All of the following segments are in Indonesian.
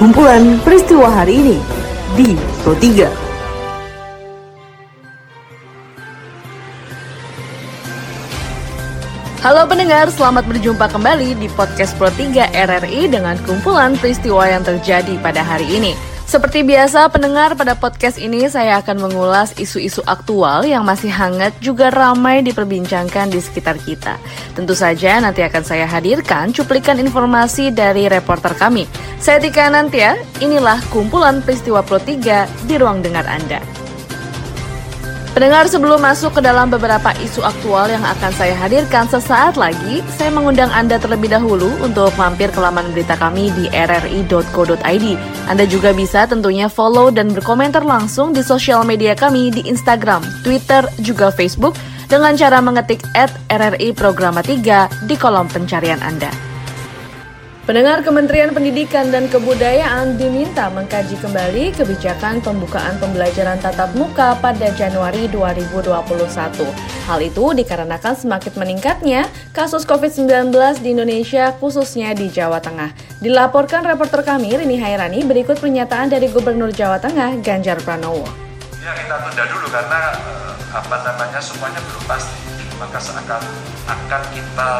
kumpulan peristiwa hari ini di Pro 3. Halo pendengar, selamat berjumpa kembali di podcast Pro 3 RRI dengan kumpulan peristiwa yang terjadi pada hari ini. Seperti biasa, pendengar pada podcast ini saya akan mengulas isu-isu aktual yang masih hangat juga ramai diperbincangkan di sekitar kita. Tentu saja nanti akan saya hadirkan cuplikan informasi dari reporter kami. Saya Tika Nantia, inilah kumpulan peristiwa Pro 3 di ruang dengar Anda. Pendengar sebelum masuk ke dalam beberapa isu aktual yang akan saya hadirkan sesaat lagi, saya mengundang Anda terlebih dahulu untuk mampir ke laman berita kami di rri.co.id. Anda juga bisa tentunya follow dan berkomentar langsung di sosial media kami di Instagram, Twitter, juga Facebook dengan cara mengetik at RRI Programa 3 di kolom pencarian Anda. Pendengar Kementerian Pendidikan dan Kebudayaan diminta mengkaji kembali kebijakan pembukaan pembelajaran tatap muka pada Januari 2021. Hal itu dikarenakan semakin meningkatnya kasus COVID-19 di Indonesia khususnya di Jawa Tengah. Dilaporkan reporter kami Rini Hairani berikut pernyataan dari Gubernur Jawa Tengah Ganjar Pranowo. Ya kita tunda dulu karena eh, apa namanya semuanya belum pasti maka seakan akan kita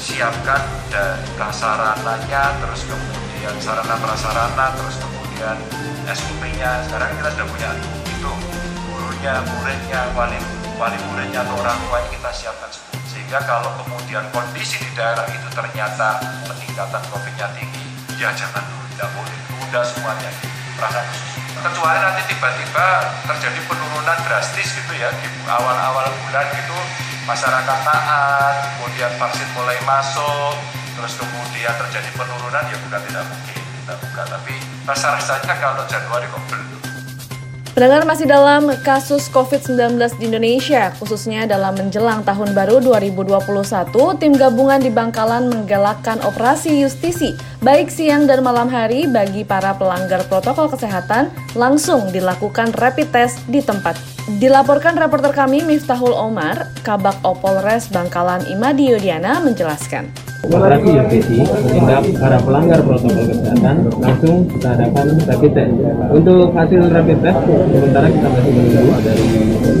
siapkan dari prasarananya terus kemudian sarana prasarana terus kemudian SOP-nya sekarang kita sudah punya itu gurunya muridnya wali wali muridnya atau orang tuanya kita siapkan semua. Sehingga kalau kemudian kondisi di daerah itu ternyata peningkatan COVID-nya tinggi ya jangan dulu tidak boleh. Tunda semuanya perasaan kecuali nanti tiba-tiba terjadi penurunan drastis gitu ya di awal-awal bulan gitu masyarakat taat, kemudian vaksin mulai masuk, terus kemudian terjadi penurunan ya bukan tidak mungkin kita buka. Tapi rasa-rasanya kalau Januari kok belum. Pendengar masih dalam kasus COVID-19 di Indonesia, khususnya dalam menjelang tahun baru 2021, tim gabungan di Bangkalan menggalakkan operasi justisi, baik siang dan malam hari bagi para pelanggar protokol kesehatan, langsung dilakukan rapid test di tempat Dilaporkan reporter kami Miftahul Omar, Kabak Opolres Bangkalan Imadi Yodiana menjelaskan. Operasi justisi tindak para pelanggar protokol kesehatan langsung kita adakan rapid test. Untuk hasil rapid test sementara kita masih menunggu dari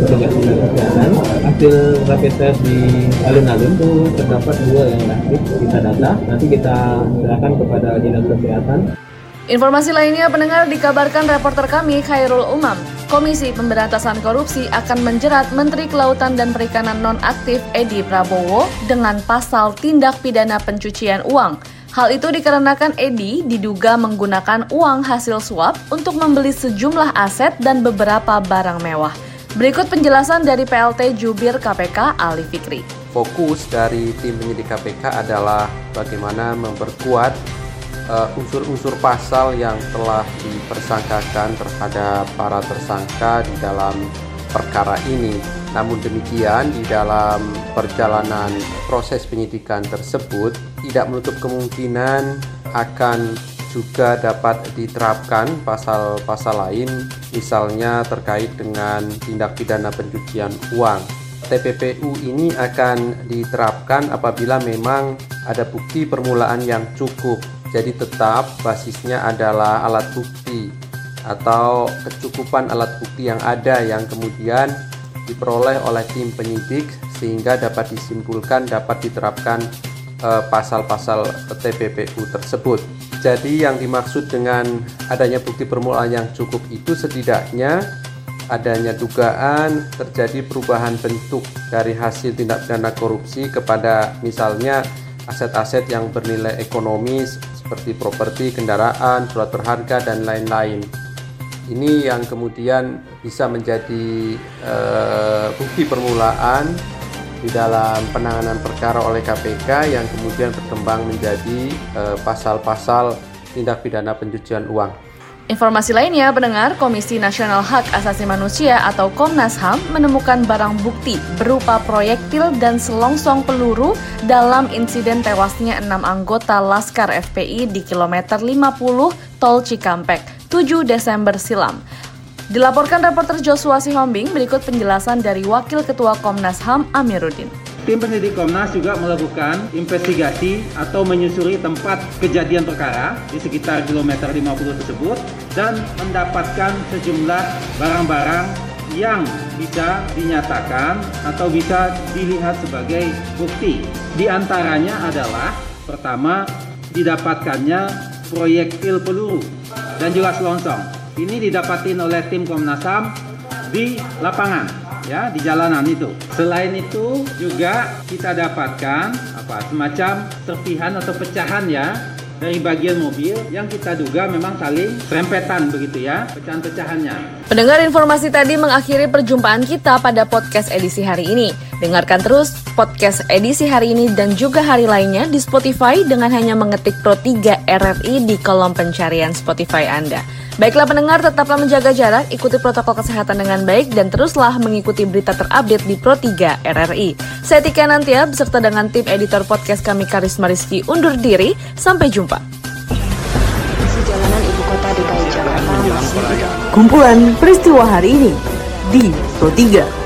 petugas kesehatan. Hasil rapid test di alun-alun itu terdapat dua yang aktif kita data. Nanti kita serahkan kepada dinas kesehatan. Informasi lainnya pendengar dikabarkan reporter kami Khairul Umam Komisi Pemberantasan Korupsi akan menjerat Menteri Kelautan dan Perikanan nonaktif Edi Prabowo dengan pasal tindak pidana pencucian uang. Hal itu dikarenakan Edi diduga menggunakan uang hasil suap untuk membeli sejumlah aset dan beberapa barang mewah. Berikut penjelasan dari PLT Jubir KPK Ali Fikri. Fokus dari tim penyidik KPK adalah bagaimana memperkuat unsur-unsur uh, pasal yang telah dipersangkakan terhadap para tersangka di dalam perkara ini. Namun demikian, di dalam perjalanan proses penyidikan tersebut tidak menutup kemungkinan akan juga dapat diterapkan pasal-pasal lain, misalnya terkait dengan tindak pidana pencucian uang. TPPU ini akan diterapkan apabila memang ada bukti permulaan yang cukup jadi tetap basisnya adalah alat bukti atau kecukupan alat bukti yang ada yang kemudian diperoleh oleh tim penyidik sehingga dapat disimpulkan dapat diterapkan eh, pasal-pasal uh, TPPU tersebut. Jadi yang dimaksud dengan adanya bukti permulaan yang cukup itu setidaknya adanya dugaan terjadi perubahan bentuk dari hasil tindak pidana korupsi kepada misalnya aset-aset yang bernilai ekonomis seperti properti, kendaraan, surat berharga, dan lain-lain. Ini yang kemudian bisa menjadi uh, bukti permulaan di dalam penanganan perkara oleh KPK yang kemudian berkembang menjadi eh, pasal-pasal uh, tindak pidana pencucian uang. Informasi lainnya, pendengar Komisi Nasional Hak Asasi Manusia atau Komnas HAM menemukan barang bukti berupa proyektil dan selongsong peluru dalam insiden tewasnya enam anggota Laskar FPI di kilometer 50 Tol Cikampek, 7 Desember silam. Dilaporkan reporter Joshua Sihombing berikut penjelasan dari Wakil Ketua Komnas HAM Amiruddin. Tim penyidik Komnas juga melakukan investigasi atau menyusuri tempat kejadian perkara di sekitar kilometer 50 tersebut dan mendapatkan sejumlah barang-barang yang bisa dinyatakan atau bisa dilihat sebagai bukti. Di antaranya adalah pertama didapatkannya proyektil peluru dan juga selongsong. Ini didapatin oleh tim Komnas HAM di lapangan ya di jalanan itu. Selain itu juga kita dapatkan apa semacam serpihan atau pecahan ya dari bagian mobil yang kita duga memang saling serempetan begitu ya pecahan-pecahannya. Pendengar informasi tadi mengakhiri perjumpaan kita pada podcast edisi hari ini. Dengarkan terus podcast edisi hari ini dan juga hari lainnya di Spotify dengan hanya mengetik Pro 3 RRI di kolom pencarian Spotify Anda. Baiklah pendengar, tetaplah menjaga jarak, ikuti protokol kesehatan dengan baik, dan teruslah mengikuti berita terupdate di Pro 3 RRI. Saya Tika Nantia, beserta dengan tim editor podcast kami Karisma Rizky undur diri. Sampai jumpa. Ibu Kota DKI Jakarta masih Kumpulan peristiwa hari ini di Pro 3.